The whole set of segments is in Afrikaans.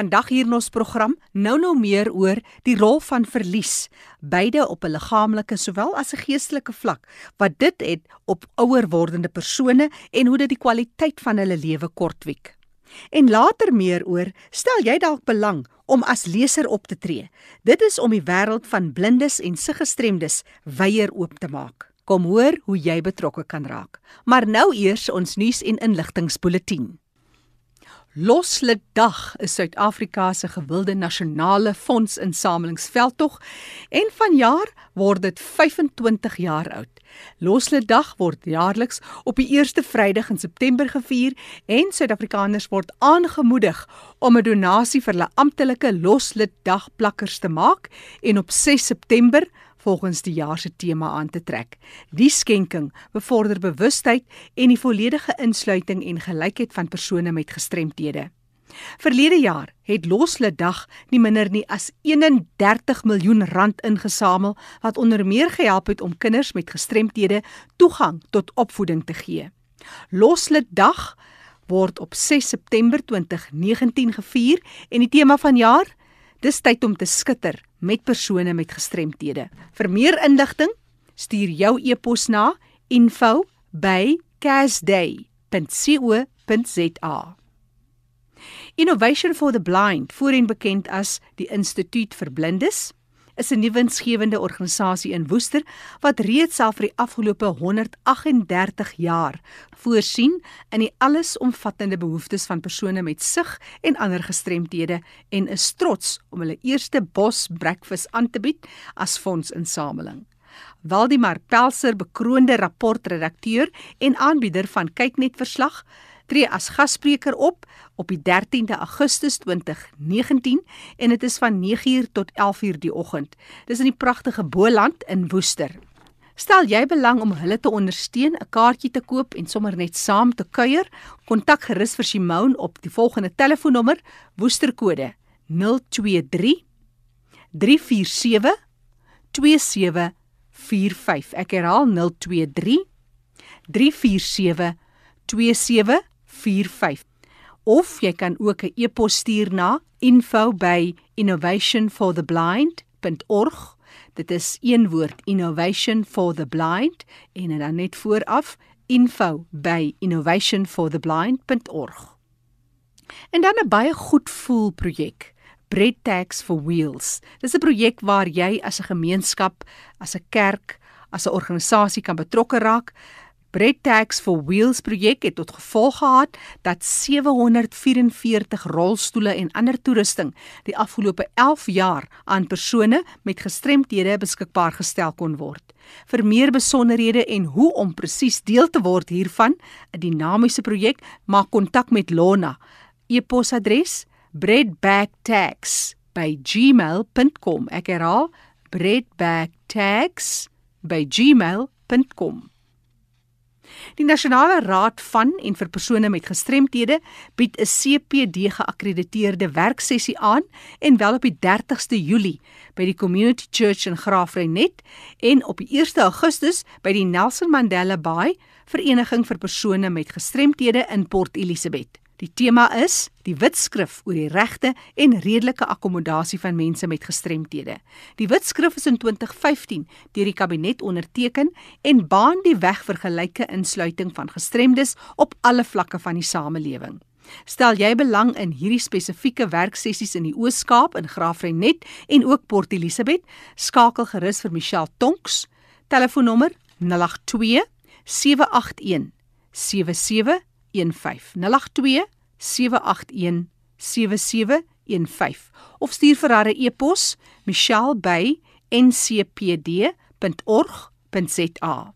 Vandag hier in ons program nou nou meer oor die rol van verlies, beide op 'n liggaamlike sowel as 'n geestelike vlak, wat dit het op ouer wordende persone en hoe dit die kwaliteit van hulle lewe kortwiek. En later meer oor, stel jy dalk belang om as leser op te tree. Dit is om die wêreld van blindes en siggestremdes wyeer oop te maak. Kom hoor hoe jy betrokke kan raak. Maar nou eers ons nuus en inligtingspoletie. Loslid Dag is Suid-Afrika se gewilde nasionale fondsinsamelingsveldtog en vanjaar word dit 25 jaar oud. Loslid Dag word jaarliks op die eerste Vrydag in September gevier en Suid-Afrikaners word aangemoedig om 'n donasie vir hulle amptelike Loslid Dag plakkers te maak en op 6 September volgens die jaar se tema aan te trek. Die skenking bevorder bewustheid en die volledige insluiting en gelykheid van persone met gestremthede. Verlede jaar het Loslede Dag nie minder nie as 31 miljoen rand ingesamel wat onder meer gehelp het om kinders met gestremthede toegang tot opvoeding te gee. Loslede Dag word op 6 September 2019 gevier en die tema van jaar Dis tyd om te skitter met persone met gestremthede. Vir meer inligting, stuur jou e-pos na info@casday.co.za. Innovation for the Blind, voorheen bekend as die Instituut vir Blindes, is 'n nuwe winsgewende organisasie in Woester wat reeds al vir die afgelope 138 jaar voorsien in die allesomvattende behoeftes van persone met sig en ander gestremthede en is trots om hulle eerste bos breakfast aan te bied as fondsinsameling. Waldemar Pelser, bekroonde rapportredakteur en aanbieder van Kyknet verslag, tree as gasspreker op op die 13de Augustus 2019 en dit is van 9uur tot 11uur die oggend. Dis in die pragtige Boland in Woester. Stel jy belang om hulle te ondersteun, 'n kaartjie te koop en sommer net saam te kuier, kontak gerus vir Simone op die volgende telefoonnommer: Woesterkode 023 347 2745. Ek herhaal 023 347 2745. 45 of jy kan ook 'n e-pos stuur na info@innovationfortheblind.org dit is een woord innovation for the blind en dan net vooraf info@innovationfortheblind.org en dan 'n baie goed voel projek Bread Tags for Wheels. Dis 'n projek waar jy as 'n gemeenskap, as 'n kerk, as 'n organisasie kan betrokke raak. Bread Tax for Wheels projek het tot gevolg gehad dat 744 rolstoele en ander toerusting die afgelope 11 jaar aan persone met gestremthede beskikbaar gestel kon word. Vir meer besonderhede en hoe om presies deel te word hiervan, 'n dinamiese projek, maak kontak met Lona. E-posadres: breadbagtax@gmail.com. Ek herhaal: breadbagtax@gmail.com. Die Nasionale Raad van en vir persone met gestremthede bied 'n CPD geakkrediteerde werksessie aan en wel op die 30ste Julie by die Community Church in Graafrenet en op die 1 Augustus by die Nelson Mandela Bay Vereniging vir persone met gestremthede in Port Elizabeth. Die tema is die wetskrif oor die regte en redelike akkommodasie van mense met gestremthede. Die wetskrif is in 2015 deur die kabinet onderteken en baan die weg vir gelyke insluiting van gestremdes op alle vlakke van die samelewing. Stel jy belang in hierdie spesifieke werksessies in die Oos-Kaap in Graafrenet en ook Port Elizabeth, skakel gerus vir Michelle Tonks. Telefoonnommer 082 781 77 of stuur vir haar 'n e-pos michelle@ncpd.org.za.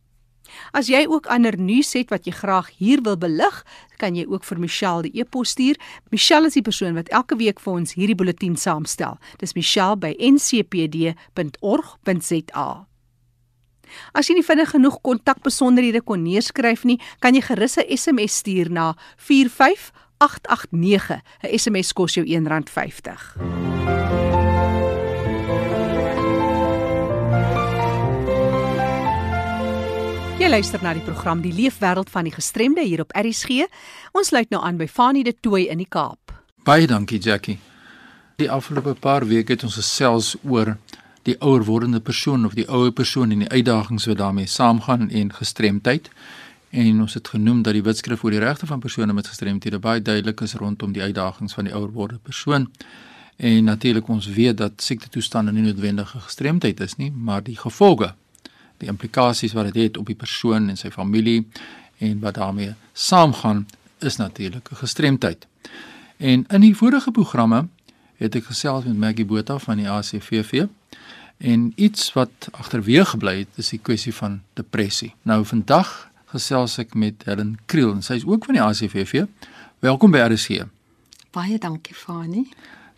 As jy ook ander nuus het wat jy graag hier wil belig, kan jy ook vir Michelle die e-pos stuur. Michelle is die persoon wat elke week vir ons hierdie bulletin saamstel. Dis michelle@ncpd.org.za. As jy nie vinnig genoeg kontakbesonderhede kon neerskryf nie, kan jy gerus 'n SMS stuur na 45889. 'n SMS kos jou R1.50. Jy luister na die program Die Leefwêreld van die Gestremde hier op RSG. Ons sluit nou aan by Fanie de Tooi in die Kaap. Baie dankie Jackie. Die afgelope paar weke het ons gesels oor die ouer wordende persoon of die ouer persoon en die uitdagings wat daarmee saamgaan en gestremdheid. En ons het genoem dat die wetskrif oor die regte van persone met gestremthede baie duidelik is rondom die uitdagings van die ouer wordende persoon. En natuurlik ons weet dat siekte toestande nie noodwendig gestremdheid is nie, maar die gevolge, die implikasies wat dit het, het op die persoon en sy familie en wat daarmee saamgaan is natuurlik 'n gestremdheid. En in die vorige programme het ek gesels met Maggie Botha van die ACVV en iets wat agterweeg gebly het is die kwessie van depressie. Nou vandag gesels ek met Helen Kriel en sy is ook van die ACVV. Welkom by RC. Baie dankie Fani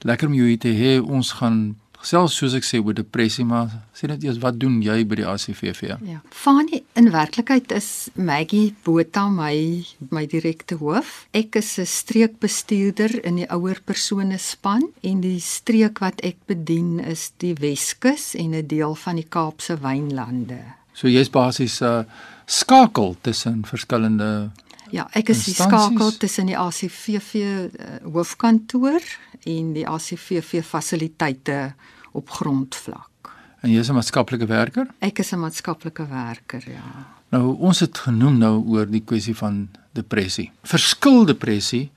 lekker om jou te hê. Ons gaan gesels soos ek sê oor depressie, maar sê net eers wat doen jy by die ACVV? Ja. Fani, in werklikheid is Maggie Botha my my direkte hoof. Ek is 'n streekbestuurder in die ouer persone span en die streek wat ek bedien is die Weskus en 'n deel van die Kaapse wynlande. So jy's basies 'n uh, skakel tussen verskillende Ja, ek is die skakel tussen die ACVV uh, hoofkantoor en die ACVV fasiliteite op grondvlak. En jy is 'n maatskaplike werker? Ek is 'n maatskaplike werker, ja. Nou ons het genoem nou oor die kwessie van depressie. Verskil depressie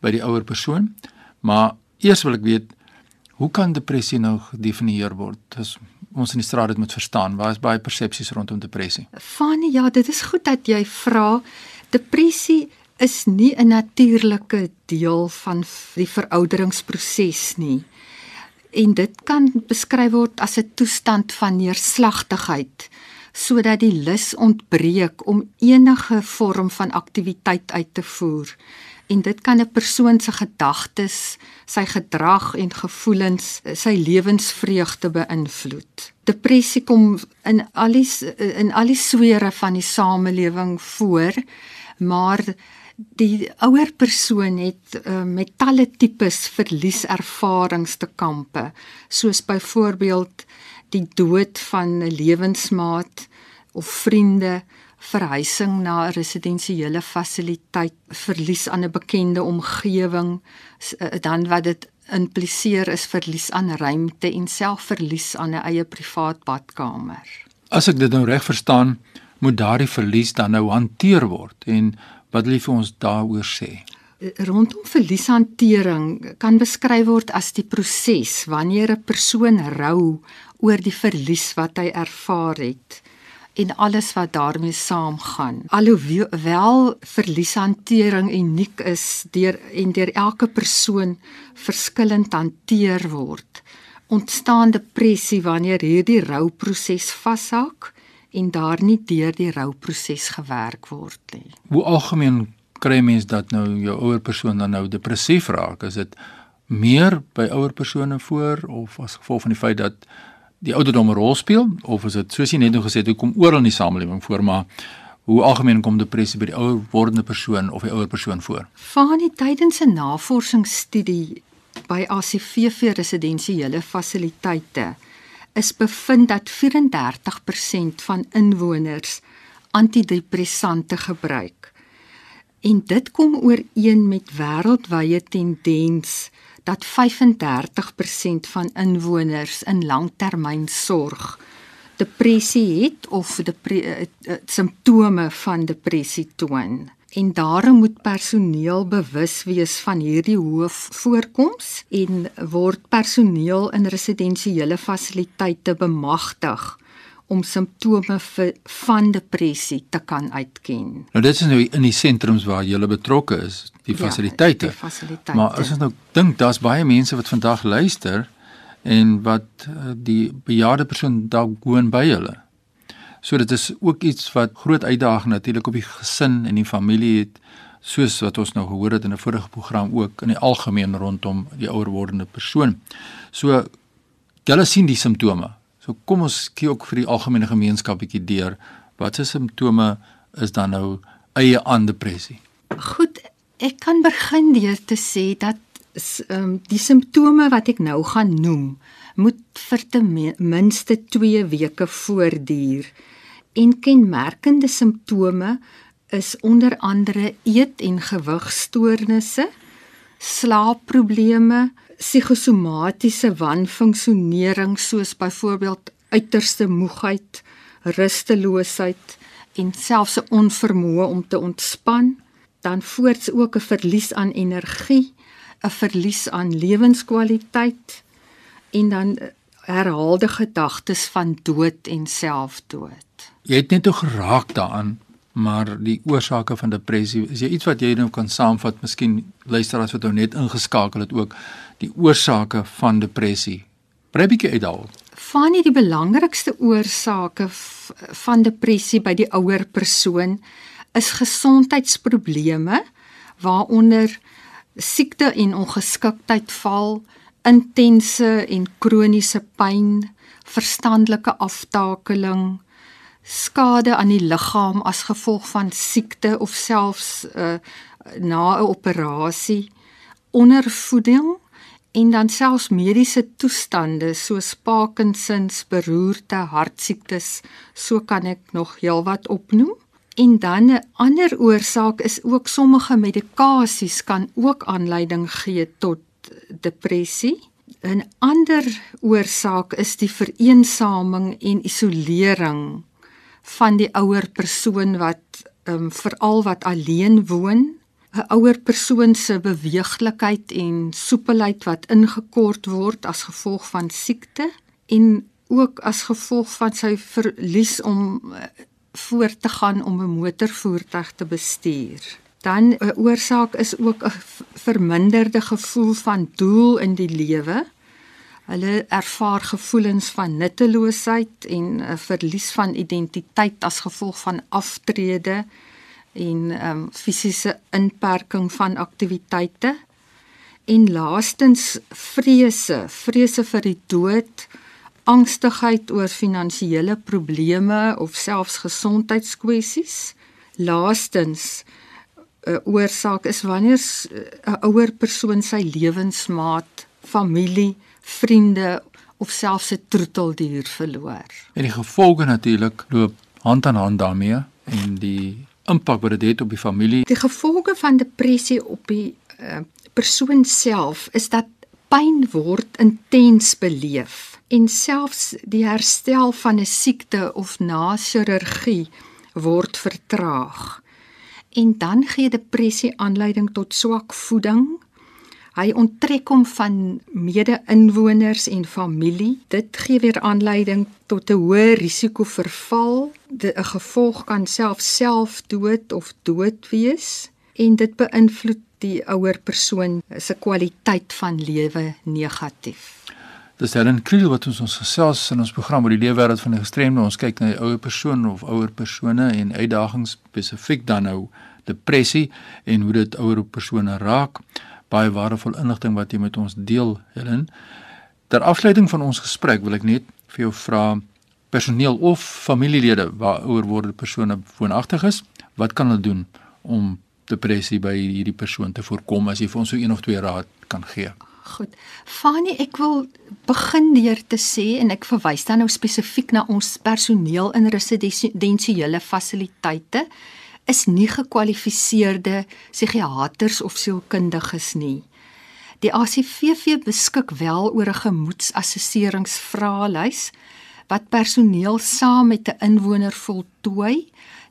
by die ouer persoon, maar eers wil ek weet hoe kan depressie nou gedefinieer word? Dis ons in die straat dit moet verstaan. Waar is baie persepsies rondom depressie? Fanie, ja, dit is goed dat jy vra. Depressie is nie 'n natuurlike deel van die verouderingsproses nie. En dit kan beskryf word as 'n toestand van neerslagtigheid sodat die lus ontbreek om enige vorm van aktiwiteit uit te voer. En dit kan 'n persoon se gedagtes, sy gedrag en gevoelens, sy lewensvreugde beïnvloed. Depressie kom in al die in al die swere van die samelewing voor maar die ouer persoon het uh, met talle tipes verlieservarings te kampe soos byvoorbeeld die dood van 'n lewensmaat of vriende verhuising na 'n residensiële fasiliteit verlies aan 'n bekende omgewing uh, dan wat dit impliseer is verlies aan ruimte en selfverlies aan 'n eie privaat badkamer. As ek dit nou reg verstaan moet daardie verlies dan nou hanteer word en wat wil jy vir ons daaroor sê? Rondom verlieshantering kan beskryf word as die proses wanneer 'n persoon rou oor die verlies wat hy ervaar het en alles wat daarmee saamgaan. Alhoewel verlieshantering uniek is deur en deur elke persoon verskillend hanteer word, ontstaan depressie wanneer hierdie rouproses vashak en daar nie deur die rouproses gewerk word nie. Hoe algemeen kry mens dat nou jou ouer persoon dan nou depressief raak? Is dit meer by ouer persone voor of as gevolg van die feit dat die ouderdom 'n rol speel of is dit soos jy net nou gesê het, hoe kom oral in die samelewing voor maar hoe algemeen kom depressie by die ouer wordende persoon of die ouer persoon voor? Van die tydens 'n navorsingsstudie by ACVV residensiële fasiliteite is bevind dat 34% van inwoners antidepressante gebruik. En dit kom ooreen met wêreldwye tendens dat 35% van inwoners in langtermynsorg depressie het of depre uh, uh, simptome van depressie toon en daarom moet personeel bewus wees van hierdie hoë voorkoms en word personeel in residensiële fasiliteite bemagtig om simptome van depressie te kan uitken. Nou dit is nou in die sentrums waar jy betrokke is, die fasiliteite. Ja, die fasiliteite. Maar as ons nou dink daar's baie mense wat vandag luister en wat uh, die bejaarde persoon dalk woon by hulle. So dit is ook iets wat groot uitdaging natuurlik op die gesin en die familie het soos wat ons nou gehoor het in 'n vorige program ook in die algemeen rondom die ouer wordende persoon. So julle sien die simptome. So kom ons kyk ook vir die algemene gemeenskap bietjie deur wat se simptome is dan nou eie aan depressie. Goed, ek kan begin deur te sê dat um, die simptome wat ek nou gaan noem moet vir ten minste 2 weke voortduur en kenmerkende simptome is onder andere eet- en gewigstoornisse, slaapprobleme, psigosomatiese wanfunksionering soos byvoorbeeld uiterste moegheid, rusteloosheid en selfs 'n onvermoë om te ontspan, dan voorts ook 'n verlies aan energie, 'n verlies aan lewenskwaliteit en dan herhaalde gedagtes van dood en selfdood. Jy het net toe geraak daaraan, maar die oorsake van depressie, is jy iets wat jy nou kan saamvat, miskien luisteraars wat nou net ingeskakel het ook, die oorsake van depressie. Brei bietjie uit daarop. Van die belangrikste oorsake van depressie by die ouer persoon is gesondheidsprobleme waaronder siekte en ongeskiktheid val, intense en kroniese pyn, verstandelike aftakeling, skade aan die liggaam as gevolg van siekte of selfs uh, na 'n operasie, ondervoeding en dan selfs mediese toestande soos Parkinsons, beroerte, hartsiektes, so kan ek nog heelwat opnoem. En dan 'n ander oorsaak is ook sommige medikasies kan ook aanleiding gee tot depressie. 'n Ander oorsaak is die vereensaming en isolering van die ouer persoon wat ehm um, veral wat alleen woon 'n ouer persoon se beweeglikheid en soepelheid wat ingekort word as gevolg van siekte en ook as gevolg van sy verlies om eh, voort te gaan om 'n motorvoertuig te bestuur. Dan 'n oorsaak is ook 'n verminderde gevoel van doel in die lewe. Hulle ervaar gevoelens van nutteloosheid en 'n verlies van identiteit as gevolg van aftrede en ehm um, fisiese inperking van aktiwiteite. En laastens vrese, vrese vir die dood, angstigheid oor finansiële probleme of selfs gesondheidskwessies. Laastens 'n oorsaak is wanneer 'n ouer persoon sy lewensmaat, familie, vriende of selfs 'n troeteldier verloor. En die gevolge natuurlik loop hand aan hand daarmee en die impak wat dit het, het op die familie. Die gevolge van depressie op die uh, persoon self is dat pyn word intens beleef en selfs die herstel van 'n siekte of na chirurgie word vertraag. En dan gee depressie aanleiding tot swak voeding. Hy onttrek hom van mede-inwoners en familie. Dit gee weer aanleiding tot 'n hoë risiko vir val. 'n Gevolg kan self selfdood of dood wees en dit beïnvloed die ouer persoon se kwaliteit van lewe negatief. Dis Helen Kriel wat ons ons gesels in ons program oor die leefwêreld van die gestremde. Ons kyk na die ouer persoon of ouer persone en uitdagings spesifiek dan nou depressie en hoe dit ouer persone raak. Baie waardevol inligting wat jy met ons deel, Helen. Ter afsluiting van ons gesprek wil ek net vir jou vra personeel of familielede waar ouer wordende persone woonagtig is, wat kan hulle doen om depressie by hierdie persoon te voorkom as jy vir ons so een of twee raad kan gee? Goed. Fanie, ek wil begin deur te sê en ek verwys dan nou spesifiek na ons personeel in residensiële fasiliteite is nie gekwalifiseerde psigiaters of sielkundiges nie. Die ACVV beskik wel oor 'n gemoedsassesseringsvraelys wat personeel saam met 'n inwoner voltooi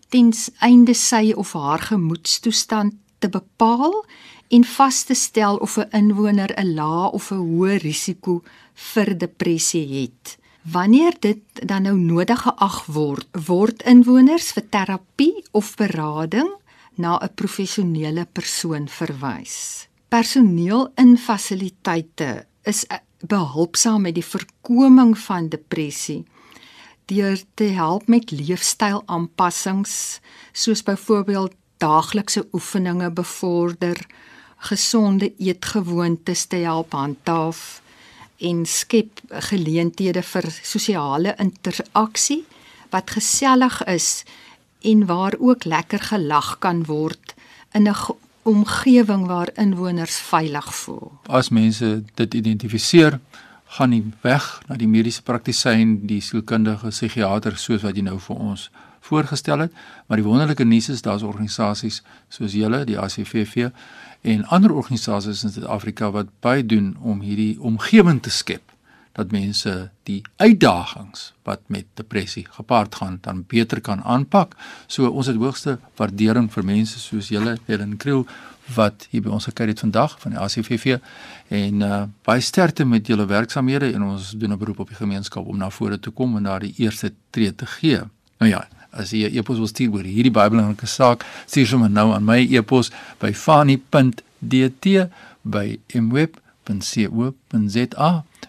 ten einde sy of haar gemoedstoestand te bepaal en vas te stel of 'n inwoner 'n lae of 'n hoë risiko vir depressie het. Wanneer dit dan nou nodig geag word, word inwoners vir terapie of berading na 'n professionele persoon verwys. Personeel in fasiliteite is behulpsaam met die voorkoming van depressie deur te help met leefstylaanpassings soos byvoorbeeld daaglikse oefeninge bevorder, gesonde eetgewoontes te help handhaaf en skep geleenthede vir sosiale interaksie wat gesellig is en waar ook lekker gelag kan word in 'n omgewing waar inwoners veilig voel. As mense dit identifiseer, gaan nie weg na die mediese praktisyn, die sielkundige psigiater soos wat jy nou vir ons voorgestel het, maar die wonderlike nuus is daar's organisasies soos julle, die ACVV en ander organisasies in Suid-Afrika wat baie doen om hierdie omgewing te skep dat mense die uitdagings wat met depressie gepaard gaan dan beter kan aanpak. So ons het hoogste waardering vir mense soos julle Helen Kriel wat hier by ons gekyk het vandag van die ACVV en uh, baie sterkte met julle werksamehede en ons doen 'n beroep op die gemeenskap om na vore te kom en daardie eerste tree te gee. Nou ja, as jy 'n e-pos wil stuur oor hierdie baie belangrike saak, stuur sommer nou aan my e-pos by fani.dt by mweb.co.za.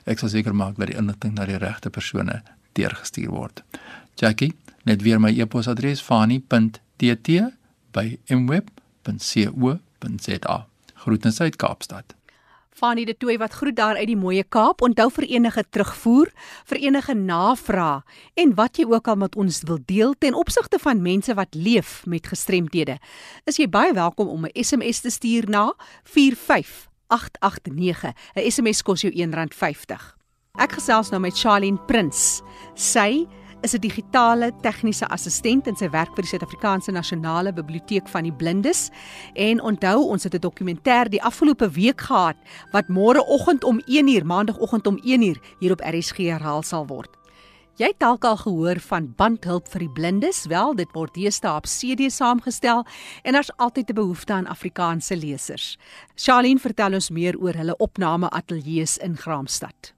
Ek sal seker maak dat die inligting na die regte persone deurgestuur word. Jackie, net weer my e-posadres fani.dt by mweb.co.za www.rsg.za. Groetens uit Kaapstad. Fanie de Tooi wat groet daar uit die mooie Kaap. Onthou vir enige terugvoer, vir enige navrae en wat jy ook al met ons wil deel ten opsigte van mense wat leef met gestremthede. Is jy baie welkom om 'n SMS te stuur na 45889. 'n SMS kos jou R1.50. Ek gesels nou met Charlene Prins. Sy is 'n digitale tegniese assistent in sy werk vir die Suid-Afrikaanse Nasionale Biblioteek van die Blindes. En onthou, ons het 'n dokumentêr die afgelope week gehad wat môreoggend om 1uur, maandagooggend om 1uur hier op RSG herhaal sal word. Jy het dalk al gehoor van bandhulp vir die blindes? Wel, dit word deesdae op CD saamgestel en daar's altyd 'n behoefte aan Afrikaanse lesers. Charlene vertel ons meer oor hulle opname ateljee's in Graamsstad.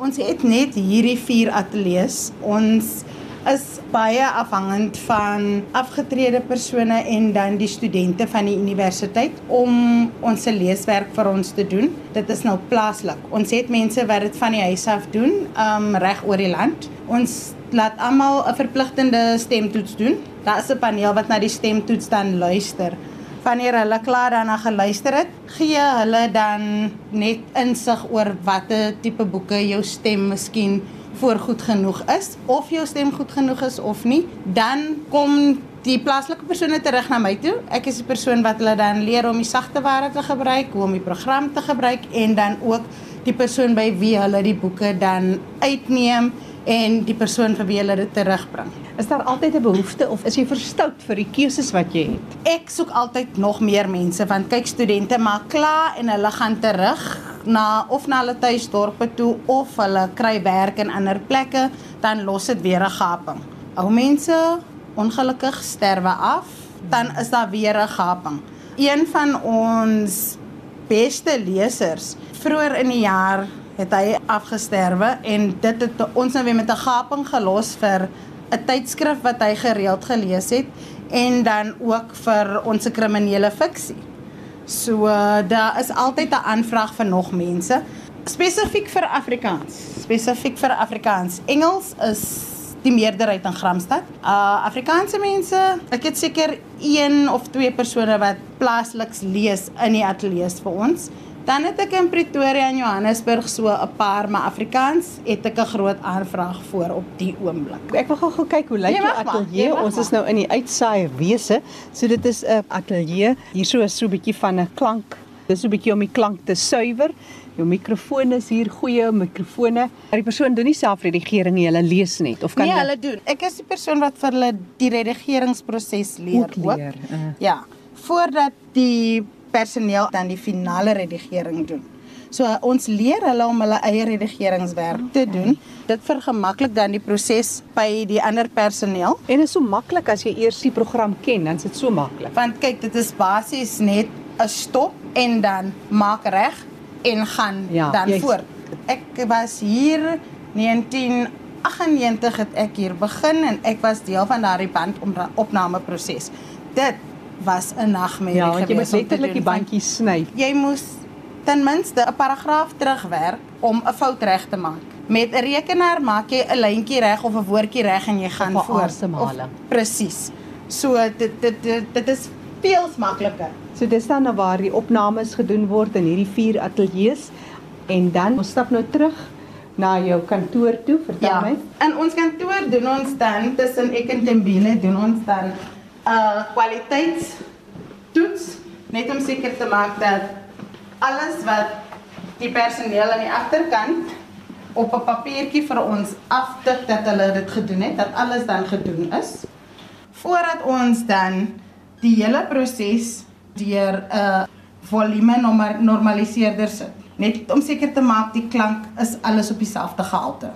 Ons het net hierdie vier ateljee's. Ons is baie afhangend van afgetrede persone en dan die studente van die universiteit om ons leeswerk vir ons te doen. Dit is nou plaaslik. Ons het mense wat dit van die huis af doen, um reg oor die land. Ons laat almal 'n verpligtende stemtoets doen. Daar is 'n paneel wat na die stemtoets dan luister wanneer hulle klaar daarna geluister het, gee hulle dan net insig oor watter tipe boeke jou stem miskien voorgoed genoeg is of jou stem goed genoeg is of nie. Dan kom die plaaslike persone terug na my toe. Ek is die persoon wat hulle dan leer om die sagte ware te gebruik, hoe om die program te gebruik en dan ook die persoon by wie hulle die boeke dan uitneem en die persoon vir wie hulle dit terugbring. Is daar altyd 'n behoefte of is jy verstout vir die keuses wat jy het? Ek soek altyd nog meer mense want kyk studente maak klaar en hulle gaan terug na of na hulle tuisdorpe toe of hulle kry werk in ander plekke, dan los dit weer 'n gaping. Ou mense ongelukkig sterwe af, dan is daar weer 'n gaping. Een van ons beste lesers vroeër in die jaar het hy afgesterwe en dit het ons nou weer met 'n gaping gelos vir 'n tydskrif wat hy gereeld gelees het en dan ook vir ons kriminele fiksie. So uh, daar is altyd 'n aanvraag vir nog mense spesifiek vir Afrikaans. Spesifiek vir Afrikaans. Engels is die meerderheid in Gramstad. Uh Afrikaanse mense, ek het seker een of twee persone wat plaasliks lees in die ateljee vir ons. Dan het ek in Pretoria en Johannesburg so 'n paar, maar Afrikaans het ek 'n groot aanvraag voor op die oomblik. Ek wil gou kyk hoe lyk jou ateljee. Ons is nou in die uitsaai wese. So dit is 'n ateljee. Hierso is so 'n bietjie van 'n klank. Dis so 'n bietjie om die klank te suiwer. Jou mikrofoon is hier goeie mikrofone. Maar die persoon doen nie self redigering nie, hulle lees net of kan Nee, hulle doen. Ek is die persoon wat vir hulle die redigeringsproses leer ook. ook. leer, uh. Ja, voordat die personeel dan die finale redigering doen. So uh, ons leer hulle om hulle eie redigeringswerk te doen. Dit vergemaklik dan die proses by die ander personeel. En is so maklik as jy eers die program ken, dan is dit so maklik. Want kyk, dit is basies net 'n stop en dan maak reg en gaan Ja, dan jy- voort. Ek was hier 1998 het ek hier begin en ek was deel van daardie bandopnameproses. Dit was 'n nagmerrie Ja, want jy moet letterlik die bandjies sny. Jy moes ten minste 'n paragraaf terugwerk om 'n fout reg te maak. Met 'n rekenaar maak jy 'n lyntjie reg of 'n woordjie reg en jy gaan Of 'n voort. asemhaling. Presies. So dit dit dit, dit is veel makliker. So dis dan nou waar die opnames gedoen word in hierdie vier ateljee's en dan ons stap nou terug na jou kantoor toe, vertel Ja. my. In ons kantoor doen ons dan tussen ek en Tembile doen ons dan 'n uh, kwaliteitstoets net om seker te maak dat alles wat die personeel aan die agterkant op 'n papiertjie vir ons aftik dat hulle dit gedoen het, dat alles dan gedoen is. Voordat ons dan die hele proses deur 'n volume norma- normaliseerder sit. Net om seker te maak die klank is alles op dieselfde gehalte.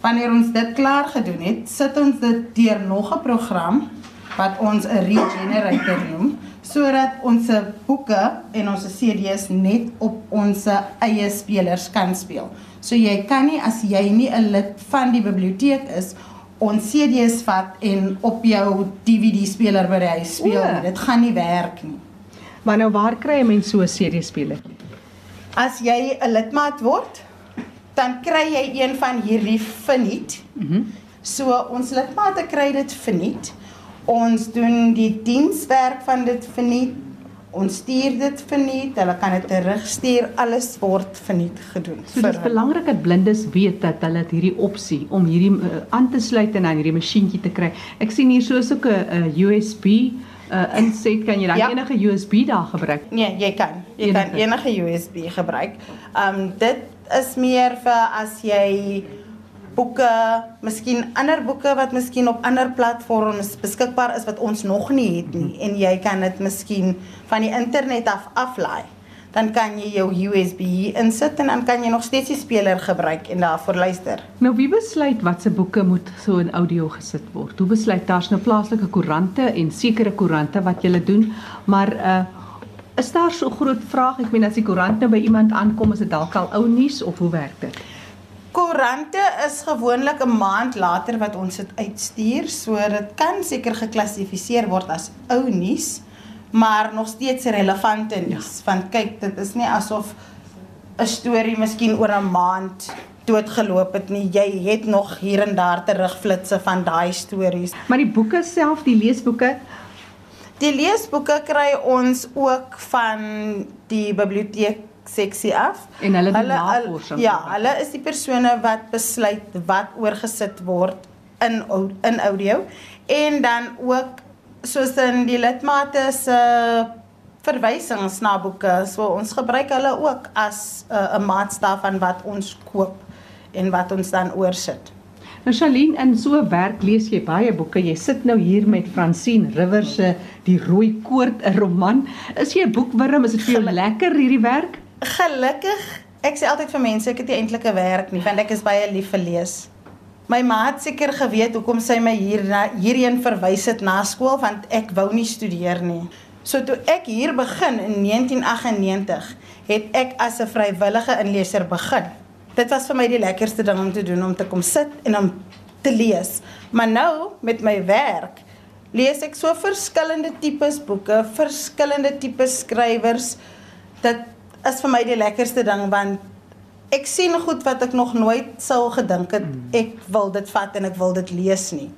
Wanneer ons dit klaar gedoen het, sit ons dit deur nog 'n program wat ons 'n regenerator noem, sodat ons boeke en ons CD's net op ons eie spelers kan speel. So jy kan nie as jy nie 'n lid van die biblioteek is, ons CD's vat en op jou DVD speler by die huis speel. O. Dit gaan nie werk nie. Maar nou waar kry 'n mens so 'n CD-speler? As jy 'n lidmaat word, dan kry jy een van hierdie verniet. Mhm. Mm so ons lidmate kry dit verniet. Ons doen die dienswerk van dit verniet. Ons stuur dit verniet. Hulle kan dit terugstuur. Alles word verniet gedoen. So vir hulle. belangrik dat blindes weet dat hulle hierdie opsie om hierdie uh, aan te sluit en aan hierdie masjienkie te kry. Ek sien hier so so 'n uh, USB uh, inset kan jy dan Ja. enige USB daar gebruik. Nee, jy kan. Jy Enige. kan enige USB gebruik. Um dit is meer vir as jy boeke, miskien ander boeke wat miskien op ander platforms beskikbaar is wat ons nog nie het nie en jy kan dit miskien van die internet af aflaai. Dan kan jy jou USB insit en dan kan jy nog steeds die speler gebruik en daarvoor luister. Nou wie besluit watse boeke moet so in audio gesit word? Hoe besluit daar's nou plaaslike koerante en sekere koerante wat jy doen, maar uh is daar so groot vraag? Ek meen as die koerant nou by iemand aankom, is dit dalk al ou nuus of hoe werk dit? Koerante is gewoonlik 'n maand later wat ons dit uitstuur, so dit kan seker geklassifiseer word as ou nuus, maar nog steeds relevante nuus. Ja. Want kyk, dit is nie asof 'n storie miskien oor 'n maand doodgeloop het nie. Jy het nog hier en daar terugflitsse van daai stories. Maar die boeke self, die leesboeke, Die leesboeke kry ons ook van die biblioteek seksie af. En hulle doen navorsing. Ja, hulle is die persone wat besluit wat oorgesit word in in audio en dan ook soos in die lidmate se verwysings na boeke. So ons gebruik hulle ook as 'n uh, maatstaf van wat ons koop en wat ons dan oorsit. Nou Charlene, in so 'n werk lees jy baie boeke. Jy sit nou hier met Francine Rivers se Die Rooi Koord, 'n roman. Is jy 'n boekwurm? Is dit vir jou lekker hierdie werk? Gelukkig, ek sê altyd vir mense ek het nie eintlik 'n werk nie, want ek is baie lief vir lees. My ma het seker geweet hoekom sy my hier na hierheen verwys het na skool want ek wou nie studeer nie. So toe ek hier begin in 1998, het ek as 'n vrywillige inleser begin. Dit was vir my die lekkerste ding om te doen om te kom sit en om te lees. Maar nou met my werk lees ek so verskillende tipes boeke, verskillende tipes skrywers. Dit is vir my die lekkerste ding want ek sien goed wat ek nog nooit sou gedink het ek wil dit vat en ek wil dit lees nie.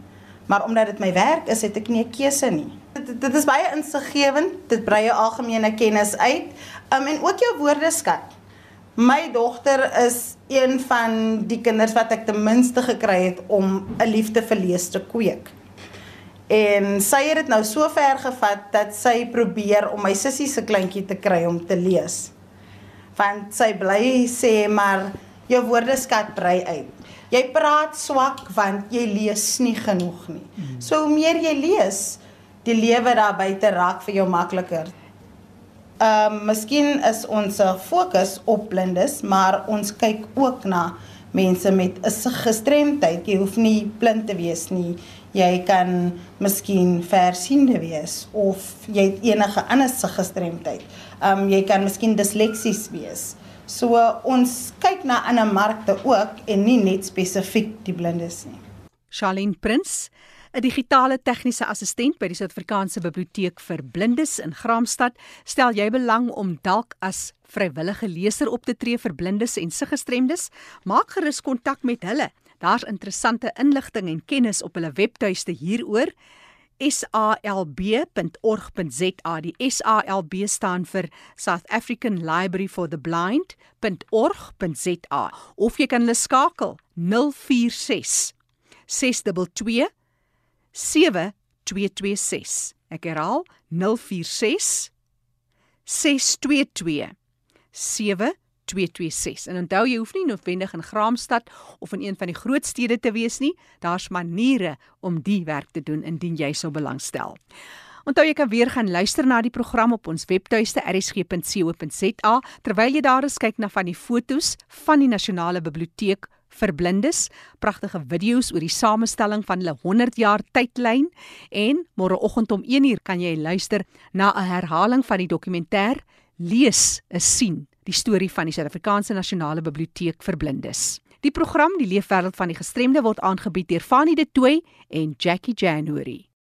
Maar omdat dit my werk is, het ek nie 'n keuse nie. Dit, dit is baie insiggewend. Dit brei jou algemene kennis uit. Um en ook jou woordeskat. My dogter is een van die kinders wat ek ten minste gekry het om 'n liefde vir lees te kweek. En sy het dit nou so ver gevat dat sy probeer om my sussie se kleintjie te kry om te lees. Want sy bly sê maar jou woordeskat brei uit. Jy praat swak want jy lees nie genoeg nie. So hoe meer jy lees, die lewe daar buite raak vir jou makliker. Ehm um, miskien is ons fokus op blindes, maar ons kyk ook na mense met 'n gestremdheid. Jy hoef nie blind te wees nie. Jy kan miskien versiende wees of jy het enige ander gestremdheid. Um, jy kan miskien disleksies wees. So uh, ons kyk na ander markte ook en nie net spesifiek die blindes nie. Charlene Prins, 'n digitale tegniese assistent by die Suid-Afrikaanse Biblioteek vir Blindes in Graamsstad, stel jy belang om dalk as vrywillige leser op te tree vir blindes en siggestremdes? Maak gerus kontak met hulle. Daar's interessante inligting en kennis op hulle webtuiste hieroor salb.org.za. Die SALB staan vir South African Library for the Blind.org.za of jy kan hulle skakel 046 622 7226. Ek herhaal 046 622 7226. En onthou jy hoef nie noodwendig in Graamsstad of in een van die groot stede te wees nie. Daar's maniere om die werk te doen indien jy sou belangstel. Onthou jy kan weer gaan luister na die program op ons webtuiste rsg.co.za terwyl jy daar is kyk na van die fotos van die Nasionale Biblioteek vir blindes, pragtige video's oor die samestelling van hulle 100 jaar tydlyn en môreoggend om 1uur kan jy luister na 'n herhaling van die dokumentêr Lees is sien, die storie van die Suid-Afrikaanse Nasionale Biblioteek vir blindes. Die program Die Leefwêreld van die Gestremde word aangebied deur Fanie De Tooy en Jackie January.